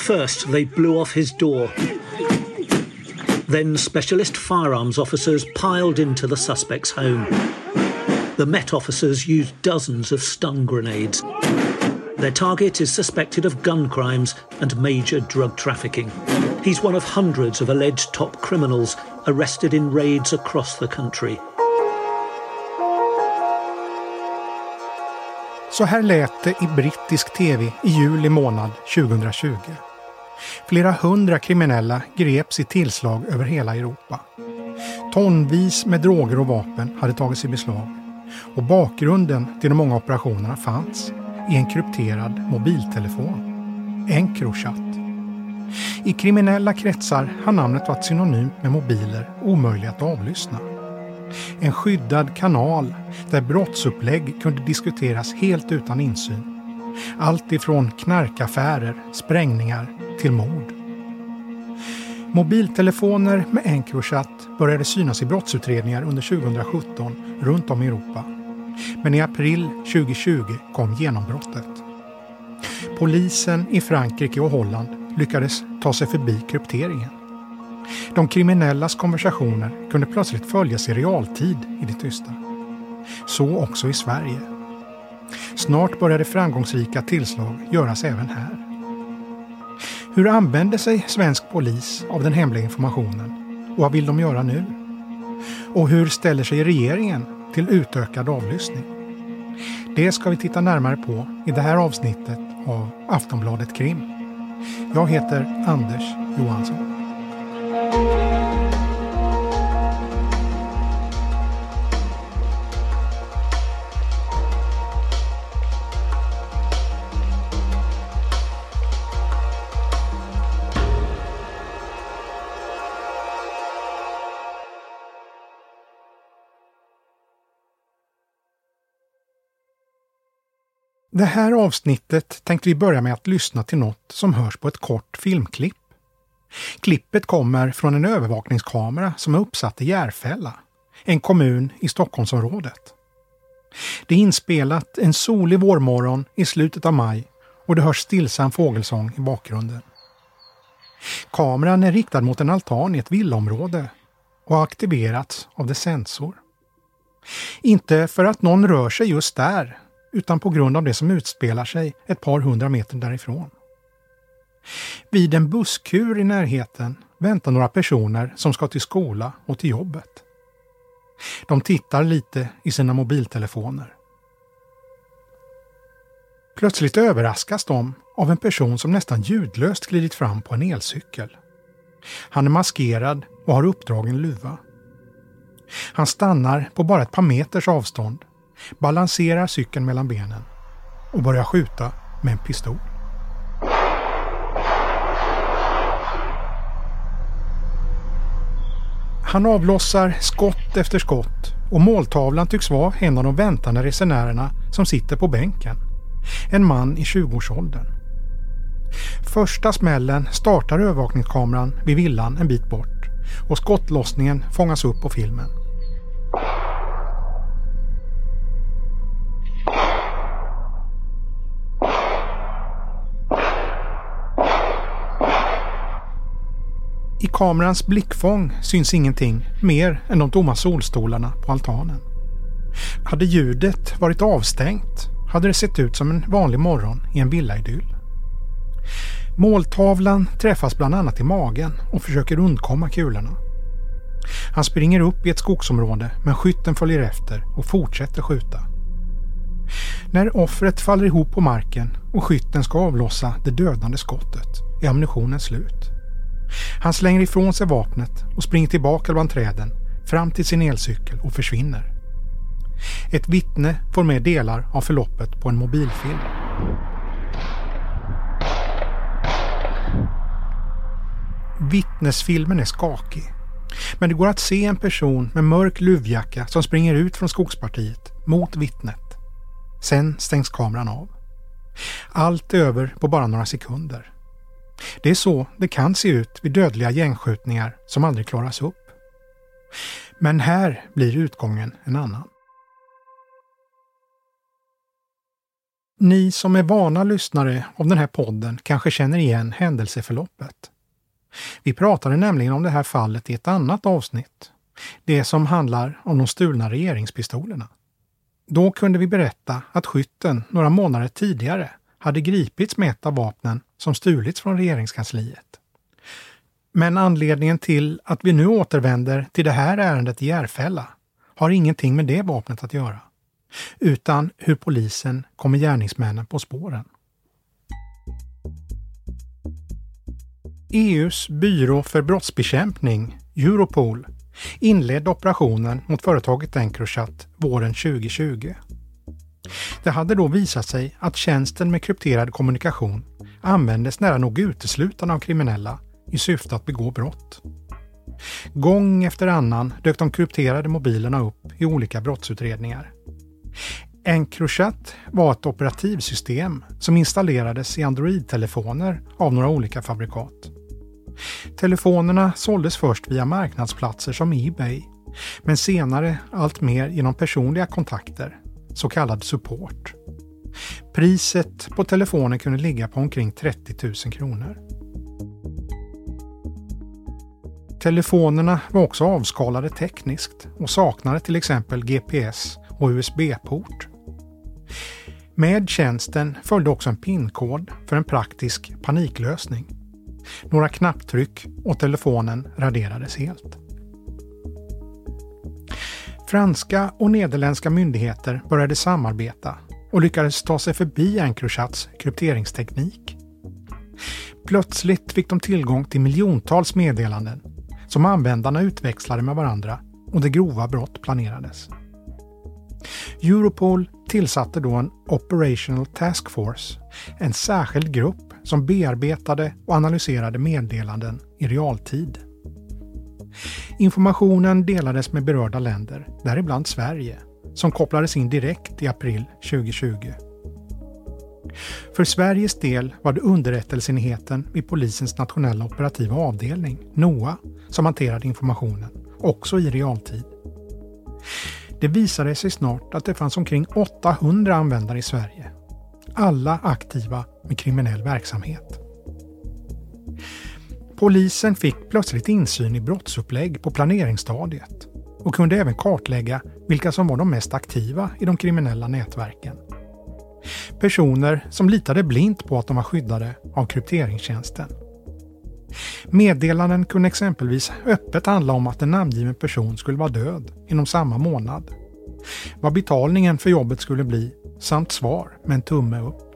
First, they blew off his door. Then specialist firearms officers piled into the suspect's home. The Met officers used dozens of stun grenades. Their target is suspected of gun crimes and major drug trafficking. He's one of hundreds of alleged top criminals arrested in raids across the country. Så här lät det i brittisk tv i juli månad 2020. Flera hundra kriminella greps i tillslag över hela Europa. Tonvis med droger och vapen hade tagits i beslag. Och bakgrunden till de många operationerna fanns i en krypterad mobiltelefon. Encrochat. I kriminella kretsar har namnet varit synonymt med mobiler omöjliga att avlyssna. En skyddad kanal där brottsupplägg kunde diskuteras helt utan insyn. Allt ifrån knarkaffärer, sprängningar till mord. Mobiltelefoner med Encrochat började synas i brottsutredningar under 2017 runt om i Europa. Men i april 2020 kom genombrottet. Polisen i Frankrike och Holland lyckades ta sig förbi krypteringen. De kriminellas konversationer kunde plötsligt följas i realtid i det tysta. Så också i Sverige. Snart började framgångsrika tillslag göras även här. Hur använder sig svensk polis av den hemliga informationen? Och vad vill de göra nu? Och hur ställer sig regeringen till utökad avlyssning? Det ska vi titta närmare på i det här avsnittet av Aftonbladet Krim. Jag heter Anders Johansson. Det här avsnittet tänkte vi börja med att lyssna till något som hörs på ett kort filmklipp. Klippet kommer från en övervakningskamera som är uppsatt i Järfälla, en kommun i Stockholmsområdet. Det är inspelat en solig vårmorgon i slutet av maj och det hörs stillsam fågelsång i bakgrunden. Kameran är riktad mot en altan i ett villaområde och har aktiverats av dess sensor. Inte för att någon rör sig just där utan på grund av det som utspelar sig ett par hundra meter därifrån. Vid en busskur i närheten väntar några personer som ska till skola och till jobbet. De tittar lite i sina mobiltelefoner. Plötsligt överraskas de av en person som nästan ljudlöst glidit fram på en elcykel. Han är maskerad och har uppdragen luva. Han stannar på bara ett par meters avstånd balanserar cykeln mellan benen och börjar skjuta med en pistol. Han avlossar skott efter skott och måltavlan tycks vara en av de väntande resenärerna som sitter på bänken. En man i 20-årsåldern. Första smällen startar övervakningskameran vid villan en bit bort och skottlossningen fångas upp på filmen. I kamerans blickfång syns ingenting mer än de tomma solstolarna på altanen. Hade ljudet varit avstängt hade det sett ut som en vanlig morgon i en villaidyll. Måltavlan träffas bland annat i magen och försöker undkomma kulorna. Han springer upp i ett skogsområde men skytten följer efter och fortsätter skjuta. När offret faller ihop på marken och skytten ska avlossa det dödande skottet är ammunitionen slut. Han slänger ifrån sig vapnet och springer tillbaka bland träden, fram till sin elcykel och försvinner. Ett vittne får med delar av förloppet på en mobilfilm. Vittnesfilmen är skakig. Men det går att se en person med mörk luvjacka som springer ut från skogspartiet mot vittnet. Sen stängs kameran av. Allt är över på bara några sekunder. Det är så det kan se ut vid dödliga gängskjutningar som aldrig klaras upp. Men här blir utgången en annan. Ni som är vana lyssnare av den här podden kanske känner igen händelseförloppet. Vi pratade nämligen om det här fallet i ett annat avsnitt. Det som handlar om de stulna regeringspistolerna. Då kunde vi berätta att skytten några månader tidigare hade gripits med ett av vapnen som stulits från regeringskansliet. Men anledningen till att vi nu återvänder till det här ärendet i Järfälla har ingenting med det vapnet att göra, utan hur polisen kommer gärningsmännen på spåren. EUs byrå för brottsbekämpning, Europol, inledde operationen mot företaget Encrochat våren 2020. Det hade då visat sig att tjänsten med krypterad kommunikation användes nära nog uteslutande av kriminella i syfte att begå brott. Gång efter annan dök de krypterade mobilerna upp i olika brottsutredningar. Encrochat var ett operativsystem som installerades i Android-telefoner av några olika fabrikat. Telefonerna såldes först via marknadsplatser som Ebay, men senare allt mer genom personliga kontakter, så kallad support. Priset på telefonen kunde ligga på omkring 30 000 kronor. Telefonerna var också avskalade tekniskt och saknade till exempel GPS och USB-port. Med tjänsten följde också en PIN-kod för en praktisk paniklösning. Några knapptryck och telefonen raderades helt. Franska och nederländska myndigheter började samarbeta och lyckades ta sig förbi Encrochats krypteringsteknik. Plötsligt fick de tillgång till miljontals meddelanden som användarna utväxlade med varandra och det grova brott planerades. Europol tillsatte då en Operational Task Force, en särskild grupp som bearbetade och analyserade meddelanden i realtid. Informationen delades med berörda länder, däribland Sverige, som kopplades in direkt i april 2020. För Sveriges del var det underrättelseenheten vid polisens nationella operativa avdelning, NOA, som hanterade informationen, också i realtid. Det visade sig snart att det fanns omkring 800 användare i Sverige. Alla aktiva med kriminell verksamhet. Polisen fick plötsligt insyn i brottsupplägg på planeringsstadiet och kunde även kartlägga vilka som var de mest aktiva i de kriminella nätverken. Personer som litade blint på att de var skyddade av krypteringstjänsten. Meddelanden kunde exempelvis öppet handla om att en namngiven person skulle vara död inom samma månad. Vad betalningen för jobbet skulle bli samt svar med en tumme upp.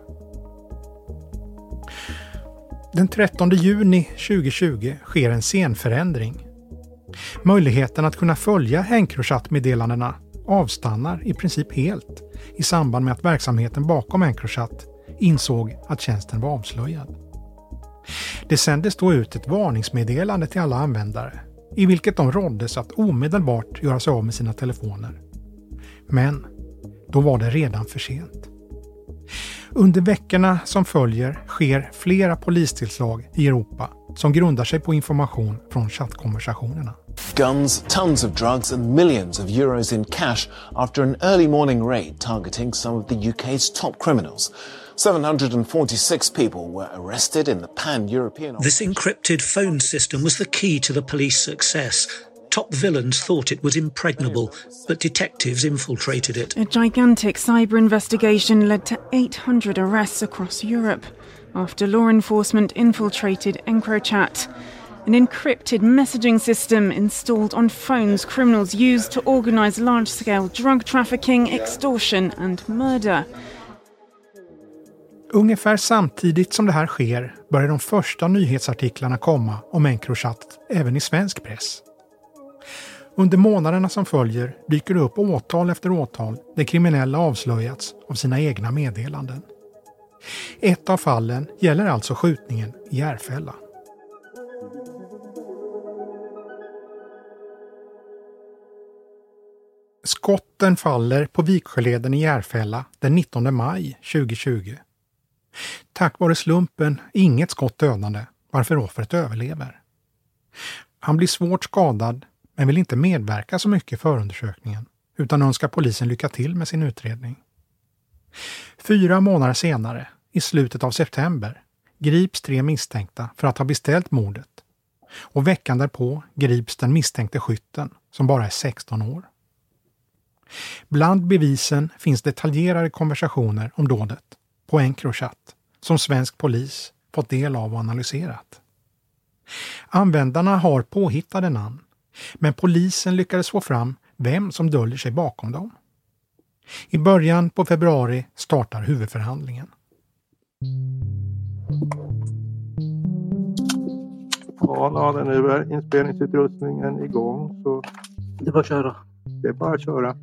Den 13 juni 2020 sker en scenförändring. Möjligheten att kunna följa Encrochat-meddelandena avstannar i princip helt i samband med att verksamheten bakom Encrochat insåg att tjänsten var avslöjad. Det sändes då ut ett varningsmeddelande till alla användare i vilket de råddes att omedelbart göra sig av med sina telefoner. Men då var det redan för sent. Under veckorna som följer sker flera polistillslag i Europa som grundar sig på information från chattkonversationerna. Guns, tons of drugs and millions of euros in cash after an early morning raid targeting some of the UK's top criminals. 746 people were arrested in the pan-European... This encrypted phone system was the key to the police success. Top villains thought it was impregnable, but detectives infiltrated it. A gigantic cyber investigation led to 800 arrests across Europe after law enforcement infiltrated EncroChat, an encrypted messaging system installed on phones criminals use to organize large scale drug trafficking, extortion, and murder. Ungefär samtidigt som det här sker börjar de första nyhetsartiklarna komma om Encrochat även i svensk press. Under månaderna som följer dyker det upp åtal efter åtal där kriminella avslöjats av sina egna meddelanden. Ett av fallen gäller alltså skjutningen i Järfälla. Skotten faller på Viksjöleden i Järfälla den 19 maj 2020. Tack vare slumpen inget skott dödande, varför offret överlever. Han blir svårt skadad men vill inte medverka så mycket i förundersökningen utan önskar polisen lycka till med sin utredning. Fyra månader senare, i slutet av september, grips tre misstänkta för att ha beställt mordet. Och veckan därpå grips den misstänkte skytten som bara är 16 år. Bland bevisen finns detaljerade konversationer om dådet på Encrochat som svensk polis fått del av och analyserat. Användarna har påhittade namn, men polisen lyckades få fram vem som döljer sig bakom dem. I början på februari startar huvudförhandlingen. Ja, nu är inspelningsutrustningen igång så det är bara att köra. Det är bara att köra.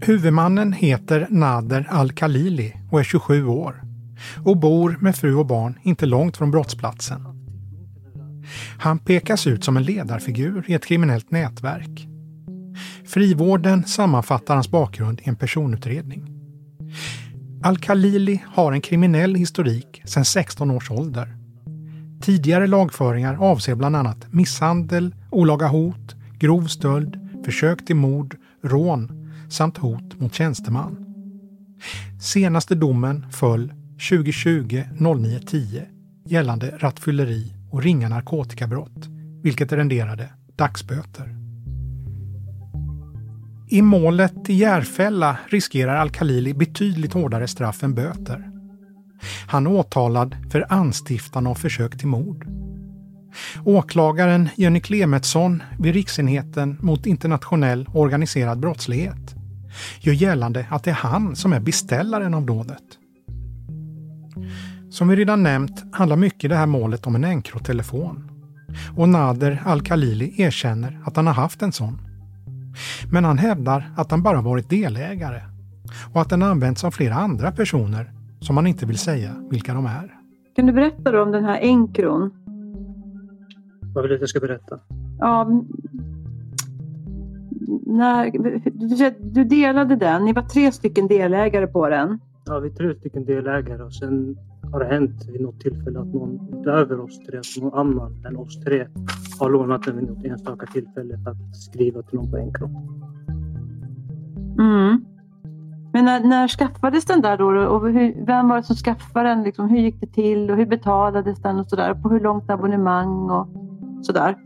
Huvudmannen heter Nader Al-Khalili och är 27 år och bor med fru och barn inte långt från brottsplatsen. Han pekas ut som en ledarfigur i ett kriminellt nätverk. Frivården sammanfattar hans bakgrund i en personutredning. Al-Khalili har en kriminell historik sedan 16 års ålder. Tidigare lagföringar avser bland annat misshandel, olaga hot, grov stöld, försök till mord, rån samt hot mot tjänsteman. Senaste domen föll 2020-09-10 gällande rattfylleri och ringa narkotikabrott, vilket renderade dagsböter. I målet i Järfälla riskerar Al-Khalili betydligt hårdare straff än böter. Han är åtalad för anstiftan av försök till mord. Åklagaren Jenny Klemetsson vid Riksenheten mot internationell organiserad brottslighet gör gällande att det är han som är beställaren av dådet. Som vi redan nämnt handlar mycket i det här målet om en Encro-telefon. Och Nader Al-Khalili erkänner att han har haft en sån. Men han hävdar att han bara varit delägare och att den använts av flera andra personer som han inte vill säga vilka de är. Kan du berätta då om den här Encron? Vad vill du att jag ska berätta? Ja, när, du, du delade den, ni var tre stycken delägare på den. Ja, vi är tre stycken delägare och sen har det hänt vid något tillfälle att någon utöver oss tre, att någon annan än oss tre har lånat den vid något enstaka tillfälle för att skriva till någon på en kropp. Mm. Men när, när skaffades den där då? Och hur, vem var det som skaffade den? Liksom, hur gick det till och hur betalades den och sådär? På hur långt abonnemang och sådär?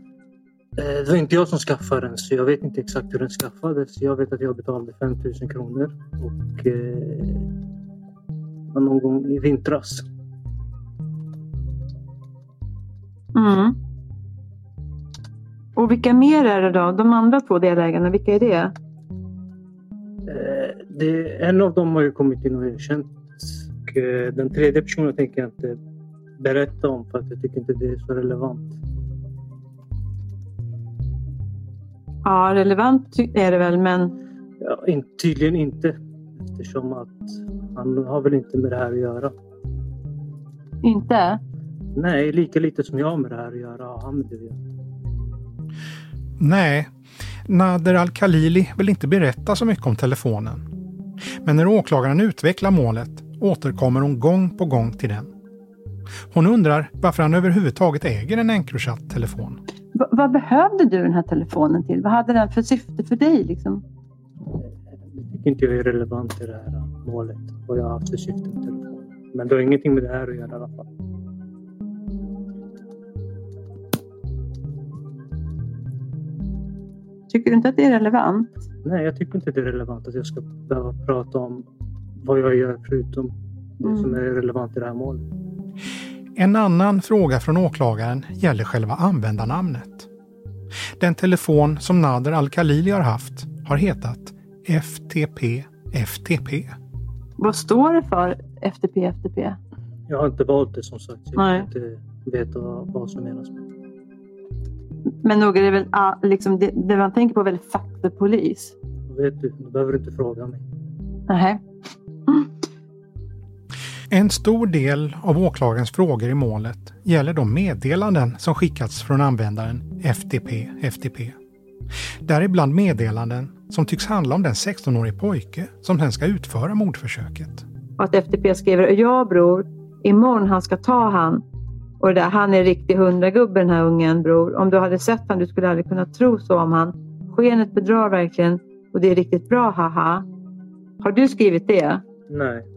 Eh, det var inte jag som skaffade den så jag vet inte exakt hur den skaffades. Jag vet att jag betalade 5 000 kronor och eh, någon gång i vintras. Mm. Och vilka mer är det då? De andra två delägarna, vilka är det? Eh, det en av dem har ju kommit in och erkänt. Eh, den tredje personen tänker jag inte berätta om för att jag tycker inte det är så relevant. Ja, relevant är det väl, men... Ja, in, tydligen inte eftersom att han har väl inte med det här att göra. Inte? Nej, lika lite som jag har med det här att göra har han med det att göra. Nej, Nader Al-Khalili vill inte berätta så mycket om telefonen. Men när åklagaren utvecklar målet återkommer hon gång på gång till den. Hon undrar varför han överhuvudtaget äger en Encrochat-telefon. V vad behövde du den här telefonen till? Vad hade den för syfte för dig? Liksom? Det tycker inte jag är relevant i det här målet, vad jag har haft för syfte med telefonen. Men det har ingenting med det här att göra i alla fall. Tycker du inte att det är relevant? Nej, jag tycker inte det är relevant att jag ska behöva prata om vad jag gör förutom det mm. som är relevant i det här målet. En annan fråga från åklagaren gäller själva användarnamnet. Den telefon som Nader Al-Khalili har haft har hetat FTP FTP. Vad står det för FTP FTP? Jag har inte valt det som sagt. Jag Nej. inte veta vad som menas med men nog är det väl liksom, det, det man tänker på är väl fuck the police? vet du, du behöver inte fråga mig. Nej. En stor del av åklagarens frågor i målet gäller de meddelanden som skickats från användaren FTP FTP. Däribland meddelanden som tycks handla om den 16-årige pojke som sen ska utföra mordförsöket. Att FTP skriver “Ja bror, imorgon han ska ta han och det där, han är riktig hundragubbe den här ungen bror. Om du hade sett honom du skulle aldrig kunna tro så om han. Skenet bedrar verkligen och det är riktigt bra, haha. Har du skrivit det? Nej.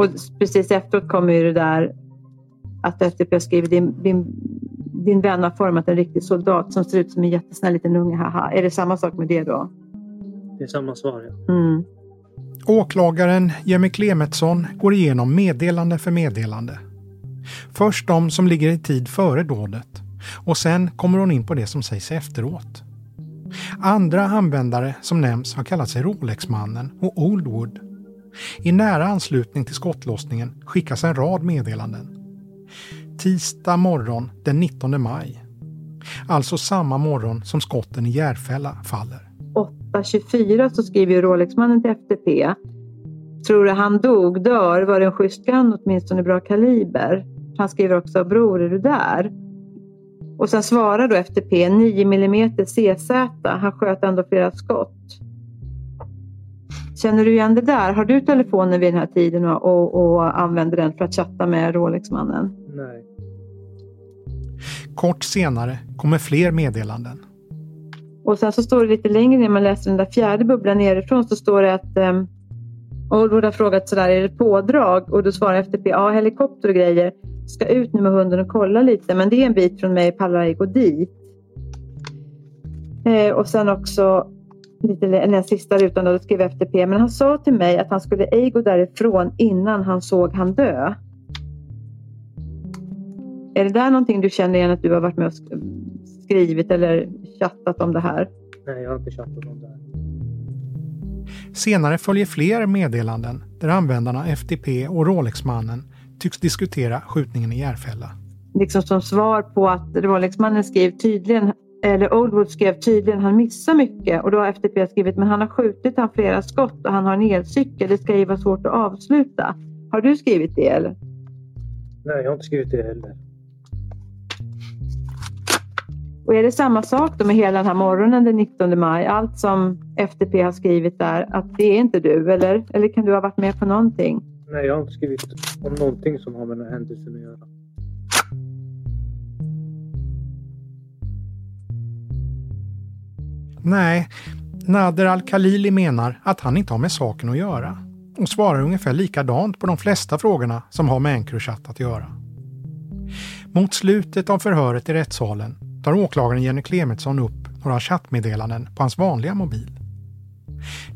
Och precis efteråt kommer ju det där att FDP skriver din, din, din vän har format en riktig soldat som ser ut som en jättesnäll liten unge. Haha. Är det samma sak med det då? Det är samma svar, ja. Mm. Åklagaren Jimmy Clemetsson går igenom meddelande för meddelande. Först de som ligger i tid före dådet och sen kommer hon in på det som sägs efteråt. Andra användare som nämns har kallat sig Rolexmannen och Oldwood. I nära anslutning till skottlossningen skickas en rad meddelanden. Tisdag morgon den 19 maj. Alltså samma morgon som skotten i Järfälla faller. 8.24 så skriver Rolexmannen till FTP. Tror du han dog, dör, var det en schysst gun åtminstone bra kaliber. Han skriver också, bror är du där? Och sen svarar då FTP 9 mm CZ. Han sköt ändå flera skott. Känner du igen det där? Har du telefonen vid den här tiden och, och, och använder den för att chatta med Rolexmannen? Nej. Kort senare kommer fler meddelanden. Och sen så står det lite längre ner, man läser den där fjärde bubblan nerifrån, så står det att um, Oldwood har frågat sådär, är det pådrag? Och då svarar FTP, ja helikopter och grejer. Ska ut nu med hunden och kolla lite, men det är en bit från mig, pallar ej gå dit. Eh, och sen också lite, den sista rutan då, då skrev FTP, men han sa till mig att han skulle ej gå därifrån innan han såg han dö. Är det där någonting du känner igen att du har varit med och skrivit eller chattat om det här? Nej, jag har inte chattat om det här. Senare följer fler meddelanden där användarna FTP och Rolexmannen tycks diskutera skjutningen i Järfälla. Liksom som svar på att Rolexmannen skrev tydligen, eller Oldwood skrev tydligen, han missar mycket och då har FTP skrivit, men han har skjutit han flera skott och han har en elcykel, det ska ju vara svårt att avsluta. Har du skrivit det eller? Nej, jag har inte skrivit det heller. Och är det samma sak då med hela den här morgonen den 19 maj? Allt som FTP har skrivit där, att det är inte du eller? Eller kan du ha varit med på någonting? Nej, jag har inte skrivit om någonting som har med den här händelsen att göra. Nej, Nader Al-Khalili menar att han inte har med saken att göra och svarar ungefär likadant på de flesta frågorna som har med Encrochat att göra. Mot slutet av förhöret i rättssalen tar åklagaren Jenny Clemetsson upp några chattmeddelanden på hans vanliga mobil.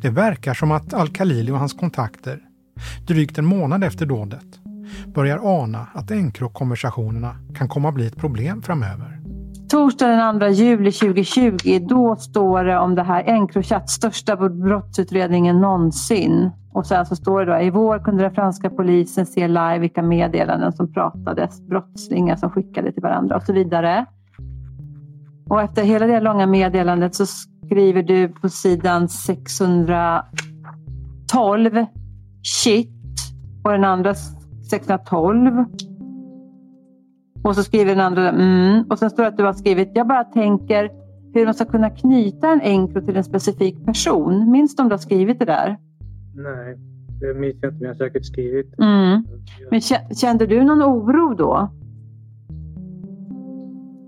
Det verkar som att Al-Khalili och hans kontakter, drygt en månad efter dådet, börjar ana att Encro-konversationerna kan komma att bli ett problem framöver. Torsdag den 2 juli 2020, då står det om det här Encrochat, största brottsutredningen någonsin. Och sen så står det då, i vår kunde den franska polisen se live vilka meddelanden som pratades, brottslingar som skickade till varandra och så vidare. Och efter hela det långa meddelandet så skriver du på sidan 612 shit och den andra 612. Och så skriver den andra mm. Och sen står det att du har skrivit jag bara tänker hur man ska kunna knyta en enkro till en specifik person. Minns du om du har skrivit det där? Nej, det minns jag inte, men jag har säkert skrivit. Mm. Men kände du någon oro då?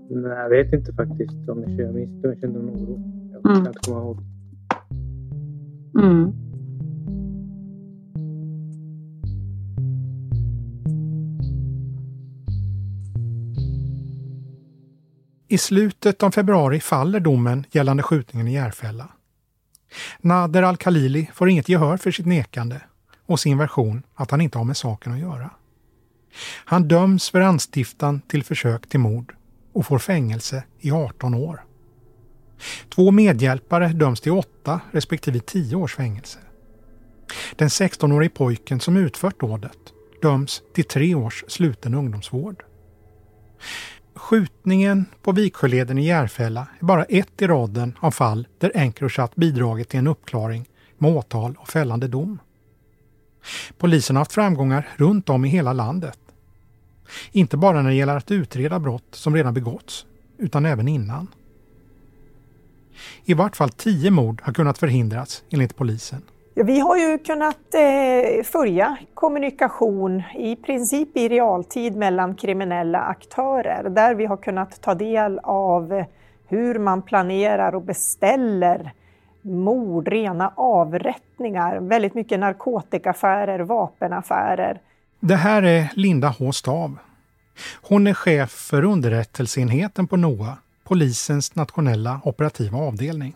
Nej, jag vet inte faktiskt om jag minns om jag kände någon oro. Jag kan Mm. inte komma ihåg. Mm. I slutet av februari faller domen gällande skjutningen i Järfälla. Nader Al-Khalili får inget gehör för sitt nekande och sin version att han inte har med saken att göra. Han döms för anstiftan till försök till mord och får fängelse i 18 år. Två medhjälpare döms till 8 respektive 10 års fängelse. Den 16-årige pojken som utfört dådet döms till 3 års sluten ungdomsvård. Skjutningen på Viksjöleden i Järfälla är bara ett i raden av fall där Encrochat bidragit till en uppklaring med åtal och fällande dom. Polisen har haft framgångar runt om i hela landet. Inte bara när det gäller att utreda brott som redan begåtts, utan även innan. I vart fall tio mord har kunnat förhindras enligt polisen. Ja, vi har ju kunnat eh, följa kommunikation i princip i realtid mellan kriminella aktörer där vi har kunnat ta del av hur man planerar och beställer mord, rena avrättningar, väldigt mycket narkotikaaffärer, vapenaffärer. Det här är Linda H. Stav. Hon är chef för underrättelseenheten på NOA, polisens nationella operativa avdelning.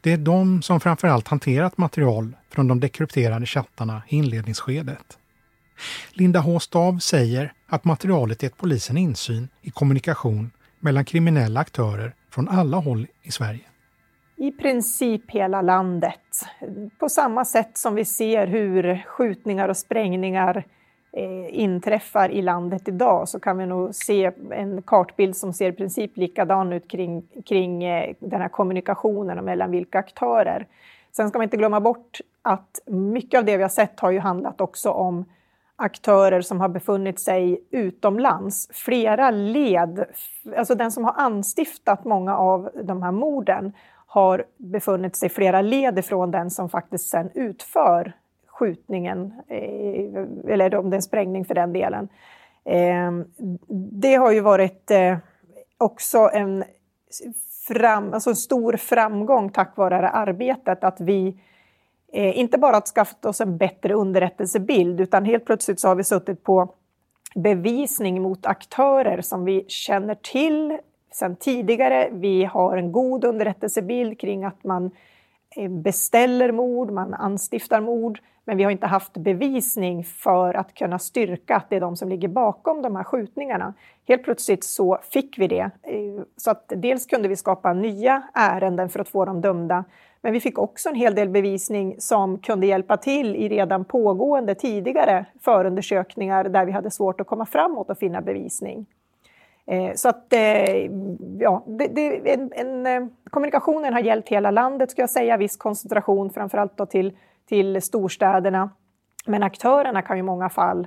Det är de som framförallt hanterat material från de dekrypterade chattarna i inledningsskedet. Linda H. Stav säger att materialet gett polisen insyn i kommunikation mellan kriminella aktörer från alla håll i Sverige. I princip hela landet. På samma sätt som vi ser hur skjutningar och sprängningar eh, Eh, inträffar i landet idag så kan vi nog se en kartbild som ser i princip likadan ut kring, kring eh, den här kommunikationen och mellan vilka aktörer. Sen ska man inte glömma bort att mycket av det vi har sett har ju handlat också om aktörer som har befunnit sig utomlands. Flera led, alltså den som har anstiftat många av de här morden har befunnit sig flera led ifrån den som faktiskt sen utför skjutningen, eh, eller om det är en sprängning för den delen. Ehm, det har ju varit eh, också en fram, alltså stor framgång tack vare det arbetet att vi eh, inte bara skaffat oss en bättre underrättelsebild utan helt plötsligt så har vi suttit på bevisning mot aktörer som vi känner till sedan tidigare. Vi har en god underrättelsebild kring att man beställer mord, man anstiftar mord, men vi har inte haft bevisning för att kunna styrka att det är de som ligger bakom de här skjutningarna. Helt plötsligt så fick vi det. Eh, så att dels kunde vi skapa nya ärenden för att få dem dömda, men vi fick också en hel del bevisning som kunde hjälpa till i redan pågående tidigare förundersökningar där vi hade svårt att komma framåt och finna bevisning. Eh, så att eh, ja, det, det, en, en, kommunikationen har gällt hela landet ska jag säga, viss koncentration framförallt då till, till storstäderna. Men aktörerna kan ju i många fall,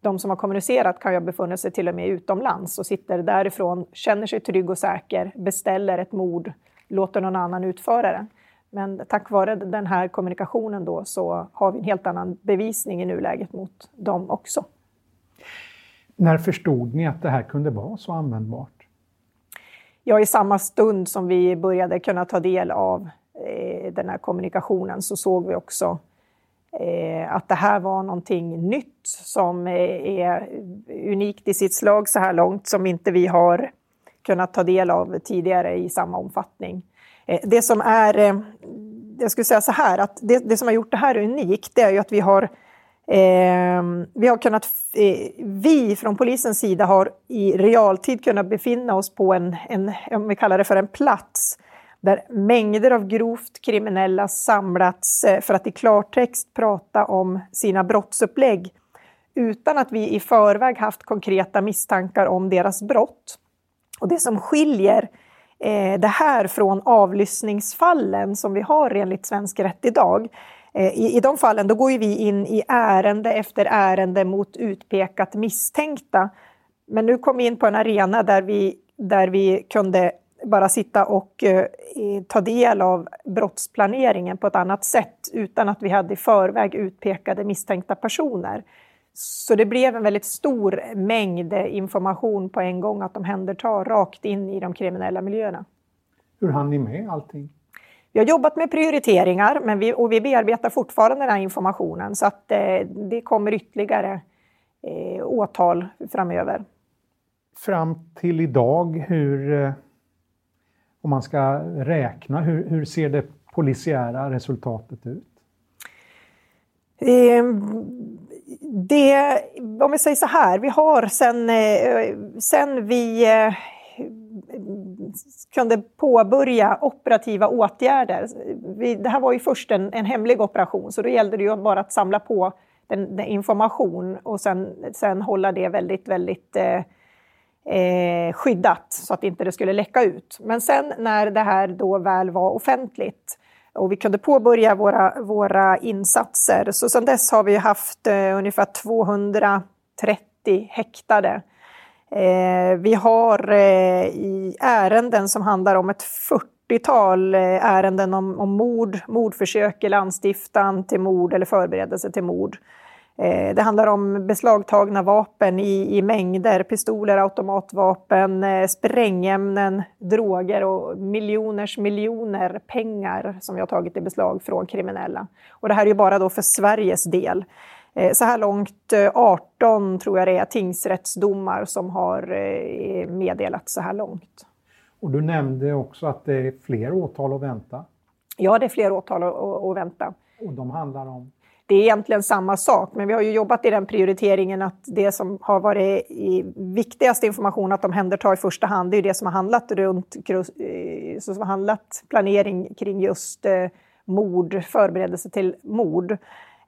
de som har kommunicerat kan ju ha befunnit sig till och med utomlands och sitter därifrån, känner sig trygg och säker, beställer ett mord, låter någon annan utföra det. Men tack vare den här kommunikationen då så har vi en helt annan bevisning i nuläget mot dem också. När förstod ni att det här kunde vara så användbart? Ja, i samma stund som vi började kunna ta del av Eh, den här kommunikationen så såg vi också eh, att det här var någonting nytt som eh, är unikt i sitt slag så här långt som inte vi har kunnat ta del av tidigare i samma omfattning. Det som är, jag skulle säga så här, att det, det som har gjort det här unikt, det är ju att vi har Eh, vi har kunnat, eh, vi från polisens sida har i realtid kunnat befinna oss på en, en, om vi kallar det för en plats, där mängder av grovt kriminella samlats eh, för att i klartext prata om sina brottsupplägg utan att vi i förväg haft konkreta misstankar om deras brott. Och det som skiljer eh, det här från avlyssningsfallen som vi har enligt svensk rätt idag. Eh, I, I de fallen då går vi in i ärende efter ärende mot utpekat misstänkta. Men nu kom vi in på en arena där vi, där vi kunde bara sitta och eh, ta del av brottsplaneringen på ett annat sätt utan att vi hade i förväg utpekade misstänkta personer. Så det blev en väldigt stor mängd information på en gång att omhänderta rakt in i de kriminella miljöerna. Hur hann ni med allting? Vi har jobbat med prioriteringar men vi, och vi bearbetar fortfarande den här informationen så att eh, det kommer ytterligare eh, åtal framöver. Fram till idag, hur, eh, om man ska räkna, hur, hur ser det polisiära resultatet ut? Ehm, det, om vi säger så här, vi har sen, eh, sen vi eh, kunde påbörja operativa åtgärder. Vi, det här var ju först en, en hemlig operation så då gällde det ju bara att samla på den, den information och sen, sen hålla det väldigt, väldigt eh, eh, skyddat så att inte det skulle läcka ut. Men sen när det här då väl var offentligt och vi kunde påbörja våra, våra insatser. Så sedan dess har vi haft eh, ungefär 230 häktade. Eh, vi har eh, i ärenden som handlar om ett 40-tal eh, ärenden om, om mord, mordförsök eller anstiftan till mord eller förberedelse till mord. Eh, det handlar om beslagtagna vapen i, i mängder, pistoler, automatvapen, eh, sprängämnen, droger och miljoners miljoner pengar som vi har tagit i beslag från kriminella. Och det här är ju bara då för Sveriges del. Eh, så här långt 18 tror jag det är tingsrättsdomar som har meddelats så här långt. Och du nämnde också att det är fler åtal att vänta. Ja, det är fler åtal att, att vänta. Och de handlar om? Det är egentligen samma sak, men vi har ju jobbat i den prioriteringen att det som har varit i viktigast information att omhänderta i första hand, det är det som har handlat runt eh, som har handlat planering kring just eh, mord, förberedelse till mord.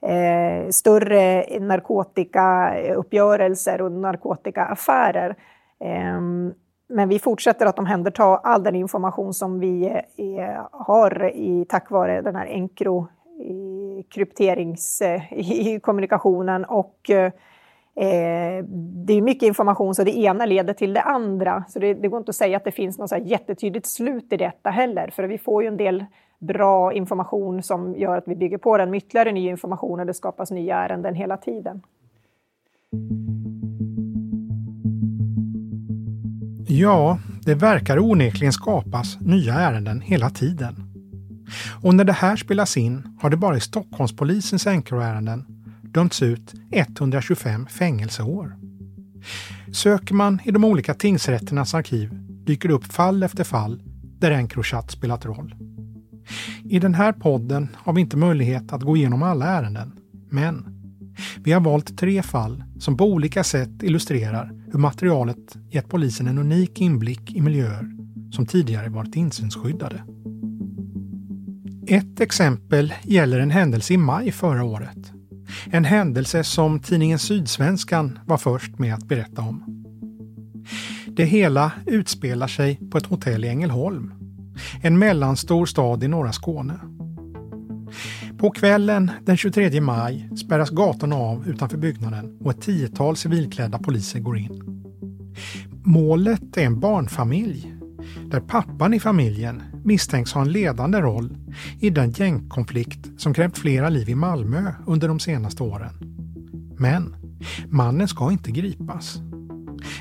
Eh, större narkotikauppgörelser och narkotikaaffärer. Eh, men vi fortsätter att omhänderta all den information som vi eh, har i, tack vare den här Encro i krypterings eh, i kommunikationen och eh, det är mycket information så det ena leder till det andra. Så det, det går inte att säga att det finns något så jättetydligt slut i detta heller, för vi får ju en del bra information som gör att vi bygger på den med ytterligare ny information och det skapas nya ärenden hela tiden. Ja, det verkar onekligen skapas nya ärenden hela tiden. Och när det här spelas in har det bara i Stockholmspolisens Encroärenden dömts ut 125 fängelseår. Söker man i de olika tingsrätternas arkiv dyker det upp fall efter fall där Encrochat spelat roll. I den här podden har vi inte möjlighet att gå igenom alla ärenden, men vi har valt tre fall som på olika sätt illustrerar hur materialet gett polisen en unik inblick i miljöer som tidigare varit insynsskyddade. Ett exempel gäller en händelse i maj förra året. En händelse som tidningen Sydsvenskan var först med att berätta om. Det hela utspelar sig på ett hotell i Ängelholm, en mellanstor stad i norra Skåne. På kvällen den 23 maj spärras gatorna av utanför byggnaden och ett tiotal civilklädda poliser går in. Målet är en barnfamilj där pappan i familjen misstänks ha en ledande roll i den gängkonflikt som krävt flera liv i Malmö under de senaste åren. Men mannen ska inte gripas.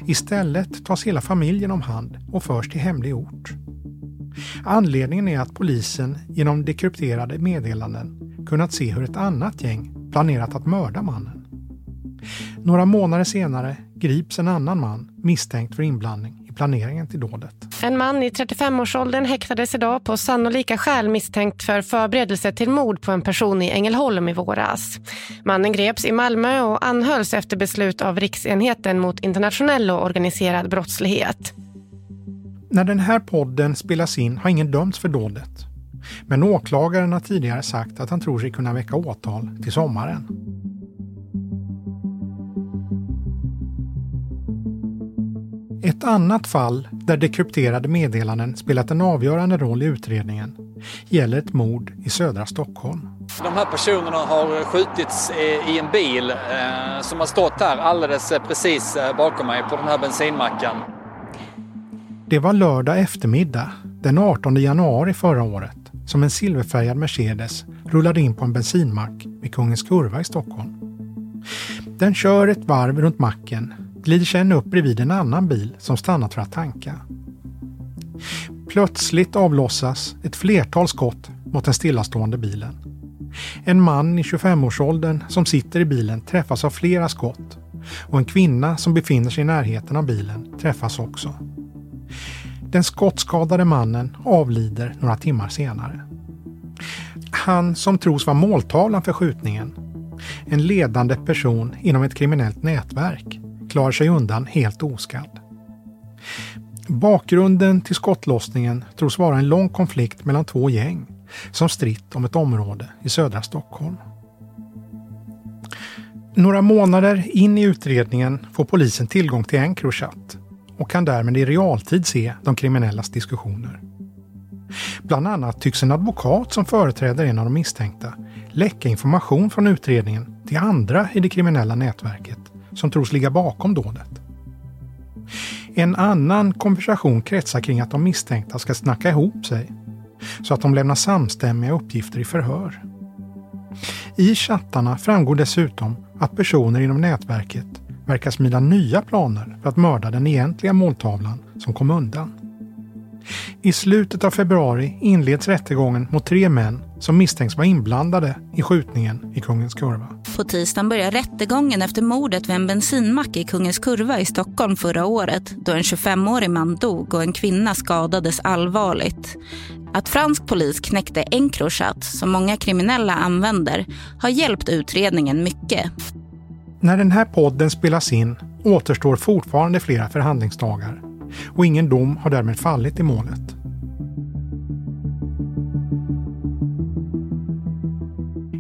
Istället tas hela familjen om hand och förs till hemlig ort. Anledningen är att polisen genom dekrypterade meddelanden kunnat se hur ett annat gäng planerat att mörda mannen. Några månader senare grips en annan man misstänkt för inblandning planeringen till dådet. En man i 35-årsåldern häktades idag på sannolika skäl misstänkt för förberedelse till mord på en person i Ängelholm i våras. Mannen greps i Malmö och anhölls efter beslut av Riksenheten mot internationell och organiserad brottslighet. När den här podden spelas in har ingen dömts för dådet. Men åklagaren har tidigare sagt att han tror sig kunna väcka åtal till sommaren. Ett annat fall där dekrypterade meddelanden spelat en avgörande roll i utredningen gäller ett mord i södra Stockholm. De här personerna har skjutits i en bil eh, som har stått här alldeles precis eh, bakom mig på den här bensinmacken. Det var lördag eftermiddag den 18 januari förra året som en silverfärgad Mercedes rullade in på en bensinmack vid Kungens Kurva i Stockholm. Den kör ett varv runt macken glider sen upp bredvid en annan bil som stannat för att tanka. Plötsligt avlossas ett flertal skott mot den stillastående bilen. En man i 25-årsåldern som sitter i bilen träffas av flera skott och en kvinna som befinner sig i närheten av bilen träffas också. Den skottskadade mannen avlider några timmar senare. Han som tros vara måltavlan för skjutningen, en ledande person inom ett kriminellt nätverk, klarar sig undan helt oskadd. Bakgrunden till skottlossningen tros vara en lång konflikt mellan två gäng som stritt om ett område i södra Stockholm. Några månader in i utredningen får polisen tillgång till Encrochat och kan därmed i realtid se de kriminellas diskussioner. Bland annat tycks en advokat som företräder en av de misstänkta läcka information från utredningen till andra i det kriminella nätverket som tros ligga bakom dådet. En annan konversation kretsar kring att de misstänkta ska snacka ihop sig så att de lämnar samstämmiga uppgifter i förhör. I chattarna framgår dessutom att personer inom nätverket verkar smida nya planer för att mörda den egentliga måltavlan som kom undan. I slutet av februari inleds rättegången mot tre män som misstänks vara inblandade i skjutningen i Kungens Kurva. På tisdagen börjar rättegången efter mordet vid en bensinmack i Kungens Kurva i Stockholm förra året då en 25-årig man dog och en kvinna skadades allvarligt. Att fransk polis knäckte Encrochat, som många kriminella använder, har hjälpt utredningen mycket. När den här podden spelas in återstår fortfarande flera förhandlingsdagar och ingen dom har därmed fallit i målet.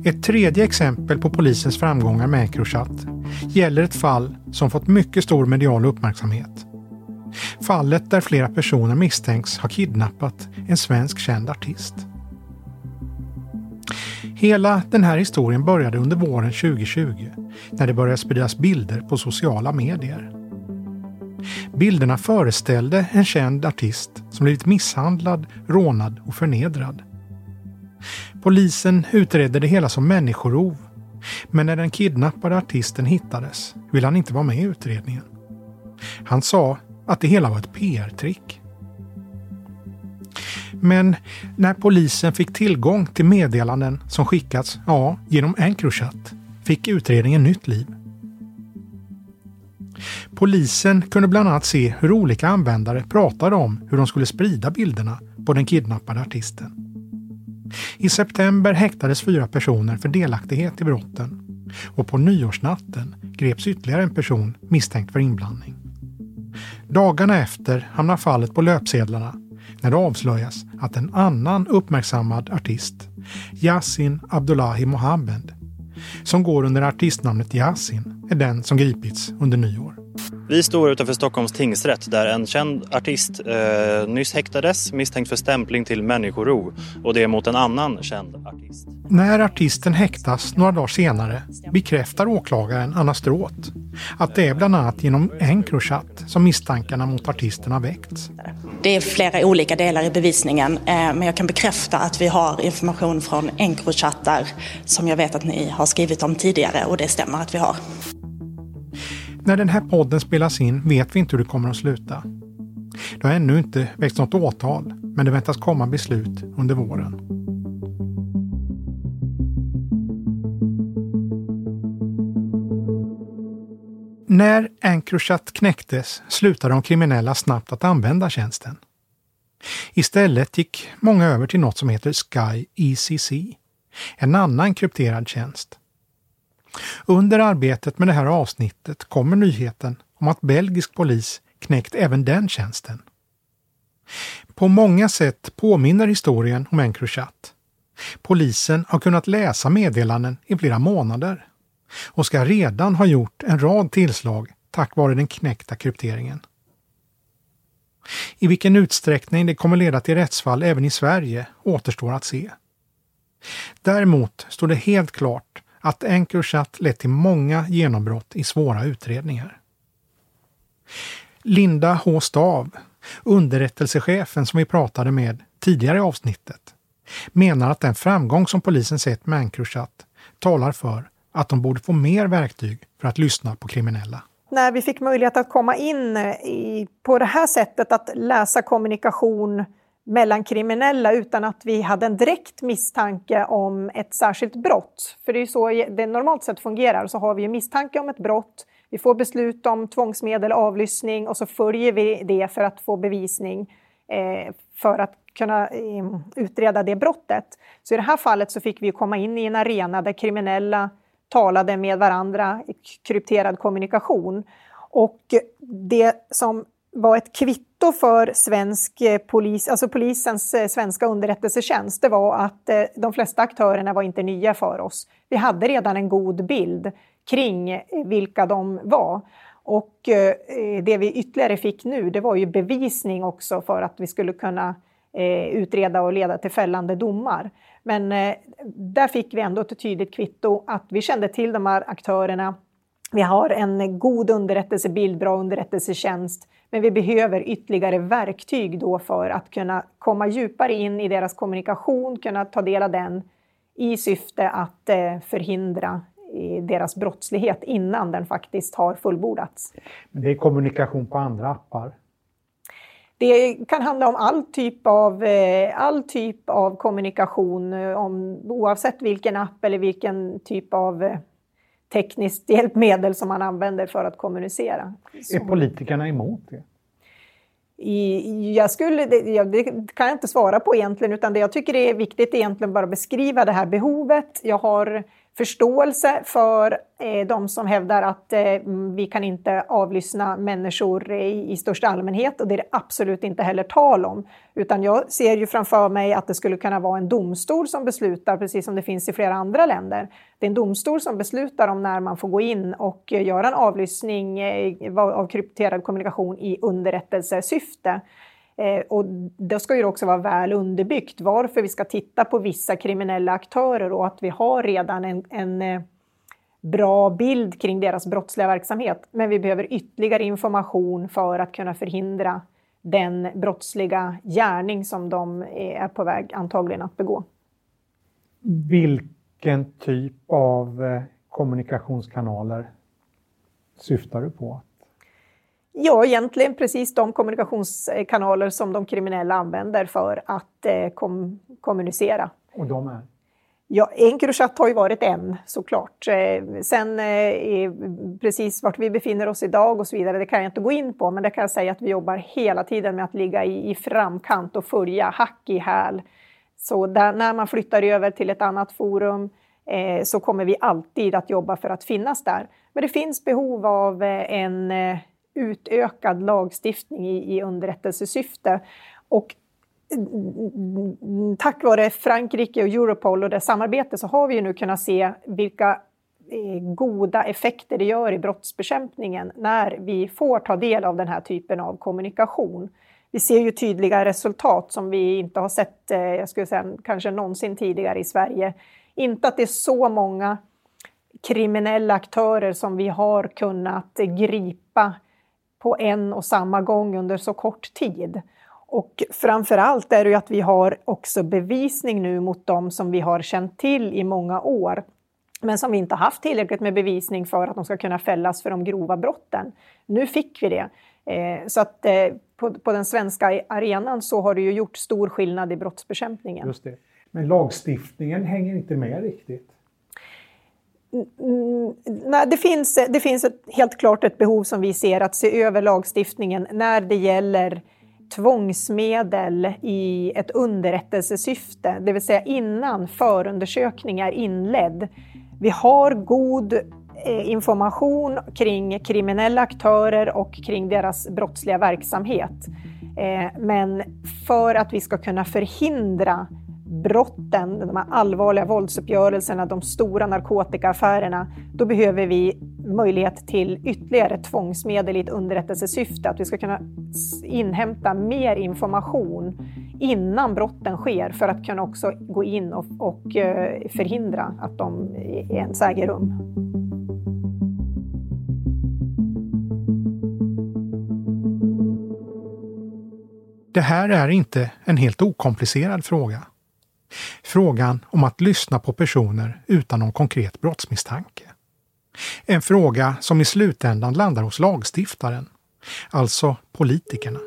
Ett tredje exempel på polisens framgångar med Encrochat gäller ett fall som fått mycket stor medial uppmärksamhet. Fallet där flera personer misstänks ha kidnappat en svensk känd artist. Hela den här historien började under våren 2020 när det började spridas bilder på sociala medier. Bilderna föreställde en känd artist som blivit misshandlad, rånad och förnedrad. Polisen utredde det hela som människorov. Men när den kidnappade artisten hittades ville han inte vara med i utredningen. Han sa att det hela var ett PR-trick. Men när polisen fick tillgång till meddelanden som skickats, ja, genom Encrochat, fick utredningen nytt liv. Polisen kunde bland annat se hur olika användare pratade om hur de skulle sprida bilderna på den kidnappade artisten. I september häktades fyra personer för delaktighet i brotten och på nyårsnatten greps ytterligare en person misstänkt för inblandning. Dagarna efter hamnar fallet på löpsedlarna när det avslöjas att en annan uppmärksammad artist, Yasin Abdullahi Mohammed, som går under artistnamnet Yasin, är den som gripits under nyår. Vi står utanför Stockholms tingsrätt där en känd artist eh, nyss häktades misstänkt för stämpling till människorov och det mot en annan känd artist. När artisten häktas några dagar senare bekräftar åklagaren Anna Stråth att det är bland annat genom Encrochat som misstankarna mot artisten har väckts. Det är flera olika delar i bevisningen eh, men jag kan bekräfta att vi har information från Encrochattar som jag vet att ni har skrivit om tidigare och det stämmer att vi har. När den här podden spelas in vet vi inte hur det kommer att sluta. Det har ännu inte väckts något åtal, men det väntas komma beslut under våren. När Encrochat knäcktes slutade de kriminella snabbt att använda tjänsten. Istället gick många över till något som heter Sky ECC, en annan krypterad tjänst. Under arbetet med det här avsnittet kommer nyheten om att belgisk polis knäckt även den tjänsten. På många sätt påminner historien om Encrochat. Polisen har kunnat läsa meddelanden i flera månader och ska redan ha gjort en rad tillslag tack vare den knäckta krypteringen. I vilken utsträckning det kommer leda till rättsfall även i Sverige återstår att se. Däremot står det helt klart att Encrochat lett till många genombrott i svåra utredningar. Linda H. Stav, underrättelsechefen som vi pratade med tidigare i avsnittet, menar att den framgång som polisen sett med Encrochat talar för att de borde få mer verktyg för att lyssna på kriminella. När vi fick möjlighet att komma in i, på det här sättet att läsa kommunikation mellan kriminella utan att vi hade en direkt misstanke om ett särskilt brott. För det är så det normalt sett fungerar. Så har vi misstanke om ett brott, vi får beslut om tvångsmedel, avlyssning och så följer vi det för att få bevisning eh, för att kunna eh, utreda det brottet. Så i det här fallet så fick vi komma in i en arena där kriminella talade med varandra i krypterad kommunikation. Och det som var ett kvitto för svensk eh, polis, alltså polisens eh, svenska underrättelsetjänst, det var att eh, de flesta aktörerna var inte nya för oss. Vi hade redan en god bild kring vilka de var. Och det vi ytterligare fick nu, det var ju bevisning också för att vi skulle kunna utreda och leda till fällande domar. Men där fick vi ändå ett tydligt kvitto att vi kände till de här aktörerna. Vi har en god underrättelsebild, bra underrättelsetjänst. Men vi behöver ytterligare verktyg då för att kunna komma djupare in i deras kommunikation, kunna ta del av den i syfte att eh, förhindra deras brottslighet innan den faktiskt har fullbordats. Men det är kommunikation på andra appar? Det kan handla om all typ av, eh, all typ av kommunikation, eh, om, oavsett vilken app eller vilken typ av eh, tekniskt hjälpmedel som man använder för att kommunicera. Så. Är politikerna emot det? I, jag skulle, det, det, kan jag inte svara på egentligen, utan det jag tycker är viktigt är egentligen bara beskriva det här behovet. Jag har förståelse för eh, de som hävdar att eh, vi kan inte avlyssna människor i, i största allmänhet och det är det absolut inte heller tal om. Utan jag ser ju framför mig att det skulle kunna vara en domstol som beslutar, precis som det finns i flera andra länder. Det är en domstol som beslutar om när man får gå in och eh, göra en avlyssning eh, av krypterad kommunikation i underrättelsesyfte. Eh, och då ska ju också vara väl underbyggt varför vi ska titta på vissa kriminella aktörer och att vi har redan en, en eh, bra bild kring deras brottsliga verksamhet. Men vi behöver ytterligare information för att kunna förhindra den brottsliga gärning som de eh, är på väg antagligen att begå. Vilken typ av eh, kommunikationskanaler syftar du på? Ja, egentligen precis de kommunikationskanaler som de kriminella använder för att eh, kom kommunicera. Och de är? Ja, Encrochat har ju varit en såklart. Eh, sen eh, precis vart vi befinner oss idag och så vidare, det kan jag inte gå in på, men det kan jag säga att vi jobbar hela tiden med att ligga i, i framkant och följa hack i häl. Så där, när man flyttar över till ett annat forum eh, så kommer vi alltid att jobba för att finnas där. Men det finns behov av eh, en eh, utökad lagstiftning i, i underrättelsesyfte. Och mm, mm, tack vare Frankrike och Europol och det samarbete så har vi ju nu kunnat se vilka eh, goda effekter det gör i brottsbekämpningen när vi får ta del av den här typen av kommunikation. Vi ser ju tydliga resultat som vi inte har sett, eh, jag skulle säga kanske någonsin tidigare i Sverige. Inte att det är så många kriminella aktörer som vi har kunnat gripa på en och samma gång under så kort tid. Och framför allt är det ju att vi har också bevisning nu mot dem som vi har känt till i många år men som vi inte haft tillräckligt med bevisning för att de ska kunna fällas för de grova brotten. Nu fick vi det. Eh, så att eh, på, på, den svenska arenan så har det ju gjort stor skillnad i brottsbekämpningen. Just det. Men lagstiftningen hänger inte med riktigt? Mm, nej, det, finns, det finns ett, helt klart ett behov som vi ser att se över lagstiftningen när det gäller tvångsmedel i ett underrättelsesyfte, det vill säga innan förundersökning är inledd. Vi har god eh, information kring kriminella aktörer och kring deras brottsliga verksamhet. Eh, men för att vi ska kunna förhindra brotten, de här allvarliga våldsuppgörelserna, de stora narkotikaaffärerna, då behöver vi möjlighet till ytterligare tvångsmedel i ett underrättelsesyfte. Att vi ska kunna inhämta mer information innan brotten sker för att kunna också gå in och, och eh, förhindra att de ens äger rum. Det här är inte en helt okomplicerad fråga. Frågan om att lyssna på personer utan någon konkret brottsmisstanke. En fråga som i slutändan landar hos lagstiftaren, alltså politikerna.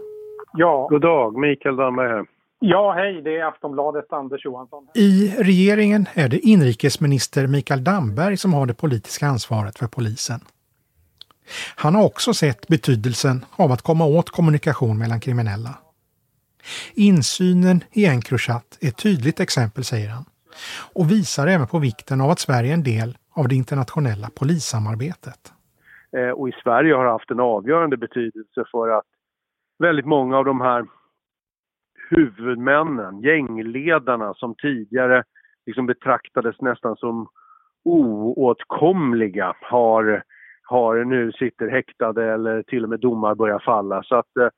Ja. God dag, Mikael Damberg här. Ja, hej, det är Aftonbladet Anders Johansson. I regeringen är det inrikesminister Mikael Damberg som har det politiska ansvaret för polisen. Han har också sett betydelsen av att komma åt kommunikation mellan kriminella. Insynen i Encrochat är ett tydligt exempel, säger han, och visar även på vikten av att Sverige är en del av det internationella polissamarbetet. Eh, och i Sverige har haft en avgörande betydelse för att väldigt många av de här huvudmännen, gängledarna som tidigare liksom betraktades nästan som oåtkomliga har, har nu sitter häktade eller till och med domar börjar falla. Så att Eh,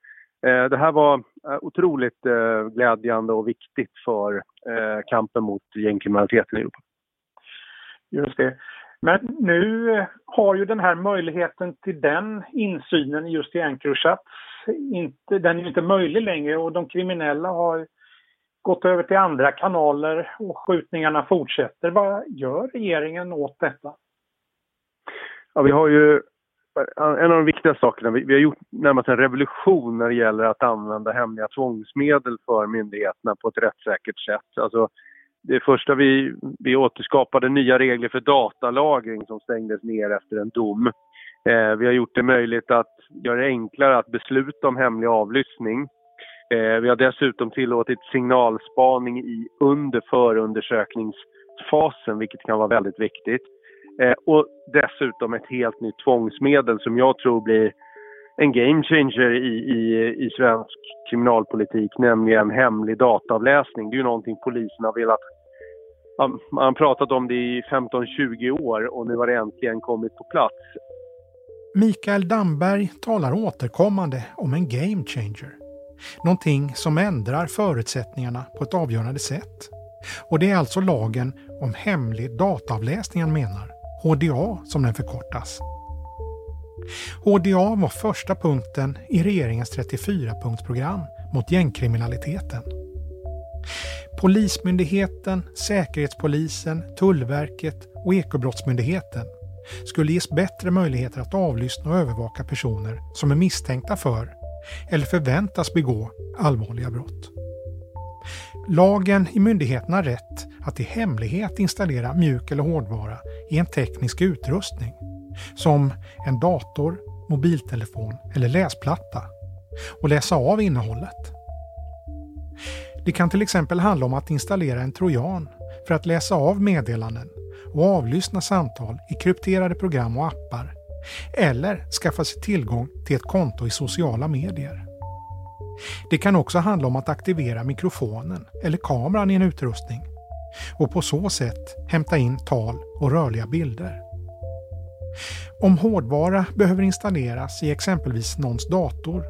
det här var eh, otroligt eh, glädjande och viktigt för kampen mot gängkriminaliteten i Europa. Just det. Men nu har ju den här möjligheten till den insynen just i Encrochat, inte, den är ju inte möjlig längre och de kriminella har gått över till andra kanaler och skjutningarna fortsätter. Vad gör regeringen åt detta? Ja, vi har ju en av de viktiga sakerna, vi, vi har gjort närmast en revolution när det gäller att använda hemliga tvångsmedel för myndigheterna på ett rättssäkert sätt. Alltså, det första vi, vi återskapade nya regler för datalagring som stängdes ner efter en dom. Eh, vi har gjort det möjligt att göra det enklare att besluta om hemlig avlyssning. Eh, vi har dessutom tillåtit signalspaning i under förundersökningsfasen, vilket kan vara väldigt viktigt. Eh, och dessutom ett helt nytt tvångsmedel som jag tror blir en game changer i, i, i svensk kriminalpolitik, nämligen hemlig dataavläsning. Det är ju någonting polisen har velat... Man har pratat om det i 15-20 år och nu har det äntligen kommit på plats. Mikael Damberg talar återkommande om en game changer. Någonting som ändrar förutsättningarna på ett avgörande sätt. Och det är alltså lagen om hemlig dataavläsning han menar. HDA som den förkortas. HDA var första punkten i regeringens 34-punktsprogram mot gängkriminaliteten. Polismyndigheten, Säkerhetspolisen, Tullverket och Ekobrottsmyndigheten skulle ges bättre möjligheter att avlyssna och övervaka personer som är misstänkta för eller förväntas begå allvarliga brott. Lagen i myndigheterna rätt att i hemlighet installera mjuk eller hårdvara i en teknisk utrustning som en dator, mobiltelefon eller läsplatta och läsa av innehållet. Det kan till exempel handla om att installera en trojan för att läsa av meddelanden och avlyssna samtal i krypterade program och appar eller skaffa sig tillgång till ett konto i sociala medier. Det kan också handla om att aktivera mikrofonen eller kameran i en utrustning och på så sätt hämta in tal och rörliga bilder. Om hårdvara behöver installeras i exempelvis någons dator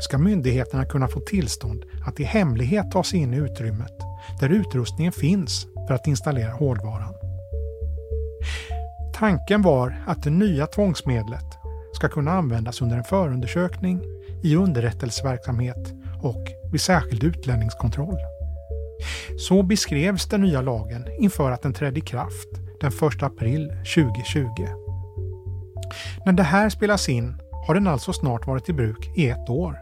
ska myndigheterna kunna få tillstånd att i hemlighet ta sig in i utrymmet där utrustningen finns för att installera hårdvaran. Tanken var att det nya tvångsmedlet ska kunna användas under en förundersökning, i underrättelseverksamhet och vid särskild utlänningskontroll. Så beskrevs den nya lagen inför att den trädde i kraft den 1 april 2020. När det här spelas in har den alltså snart varit i bruk i ett år.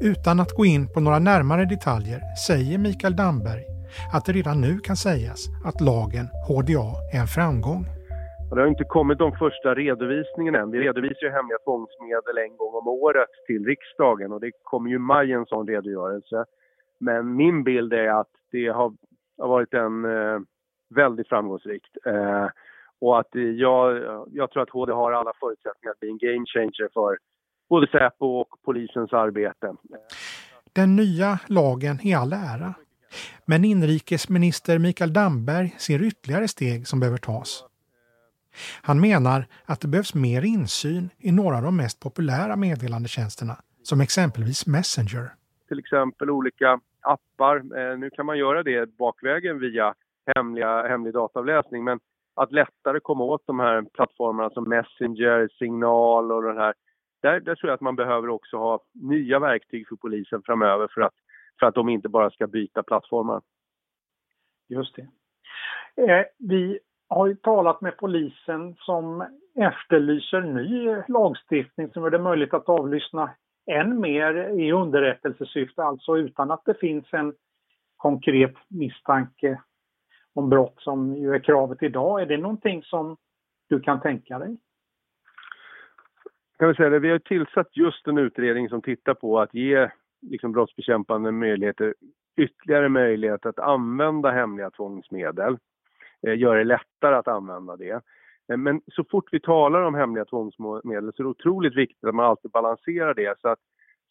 Utan att gå in på några närmare detaljer säger Mikael Damberg att det redan nu kan sägas att lagen HDA är en framgång. Det har inte kommit de första redovisningarna än. Vi redovisar ju hemliga tvångsmedel en gång om året till riksdagen och det kommer ju i maj en sån redogörelse. Men min bild är att det har, har varit en eh, väldigt framgångsrikt. Eh, och att jag, jag tror att HD har alla förutsättningar att bli en game changer för både Säpo och polisens arbete. Den nya lagen i all ära. Men inrikesminister Mikael Damberg ser ytterligare steg som behöver tas. Han menar att det behövs mer insyn i några av de mest populära meddelandetjänsterna, som exempelvis Messenger. Till exempel olika appar. Eh, nu kan man göra det bakvägen via hemliga, hemlig dataavläsning, men att lättare komma åt de här plattformarna som Messenger, Signal och den här. Där, där tror jag att man behöver också ha nya verktyg för polisen framöver för att, för att de inte bara ska byta plattformar. Just det. Eh, vi har ju talat med polisen som efterlyser ny lagstiftning som gör det möjligt att avlyssna än mer i underrättelsesyfte, alltså utan att det finns en konkret misstanke om brott som ju är kravet idag. Är det någonting som du kan tänka dig? Kan vi, säga det, vi har tillsatt just en utredning som tittar på att ge liksom, brottsbekämpande möjligheter ytterligare möjlighet att använda hemliga tvångsmedel. Eh, Göra det lättare att använda det. Eh, men så fort vi talar om hemliga tvångsmedel så är det otroligt viktigt att man alltid balanserar det så att,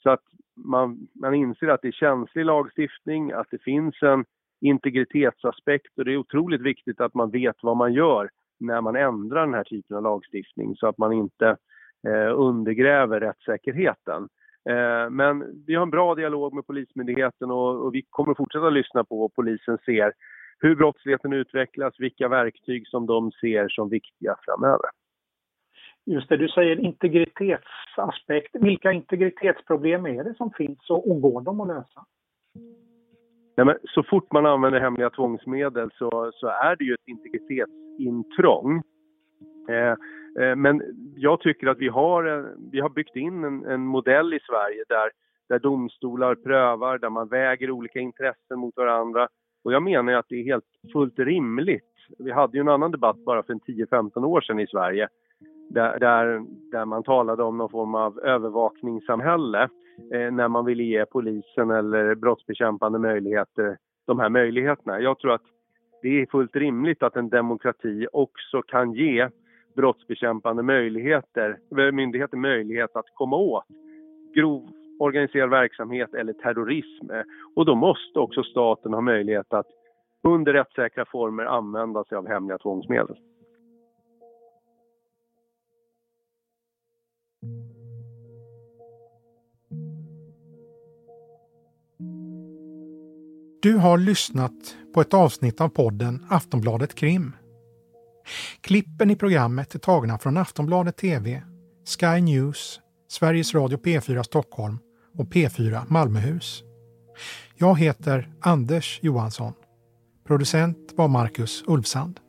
så att man, man inser att det är känslig lagstiftning, att det finns en integritetsaspekt och det är otroligt viktigt att man vet vad man gör när man ändrar den här typen av lagstiftning så att man inte eh, undergräver rättssäkerheten. Eh, men vi har en bra dialog med Polismyndigheten och, och vi kommer fortsätta lyssna på vad polisen ser hur brottsligheten utvecklas, vilka verktyg som de ser som viktiga framöver. Just det, du säger integritetsaspekt. Vilka integritetsproblem är det som finns och, går de att lösa? Nej, men så fort man använder hemliga tvångsmedel så, så är det ju ett integritetsintrång. Eh, eh, men jag tycker att vi har, vi har byggt in en, en modell i Sverige där, där domstolar prövar, där man väger olika intressen mot varandra. Och jag menar att det är helt fullt rimligt. Vi hade ju en annan debatt bara för 10-15 år sedan i Sverige där, där, där man talade om någon form av övervakningssamhälle eh, när man ville ge polisen eller brottsbekämpande möjligheter de här möjligheterna. Jag tror att det är fullt rimligt att en demokrati också kan ge brottsbekämpande möjligheter, eh, myndigheter möjlighet att komma åt grov organiserad verksamhet eller terrorism. Eh, och då måste också staten ha möjlighet att under rättssäkra former använda sig av hemliga tvångsmedel. Du har lyssnat på ett avsnitt av podden Aftonbladet Krim. Klippen i programmet är tagna från Aftonbladet TV, Sky News, Sveriges Radio P4 Stockholm och P4 Malmöhus. Jag heter Anders Johansson. Producent var Marcus Ulfsand.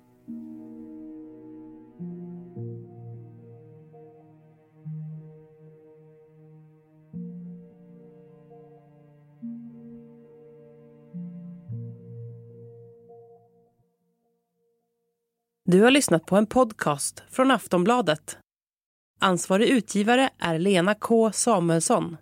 Du har lyssnat på en podcast från Aftonbladet. Ansvarig utgivare är Lena K Samuelsson.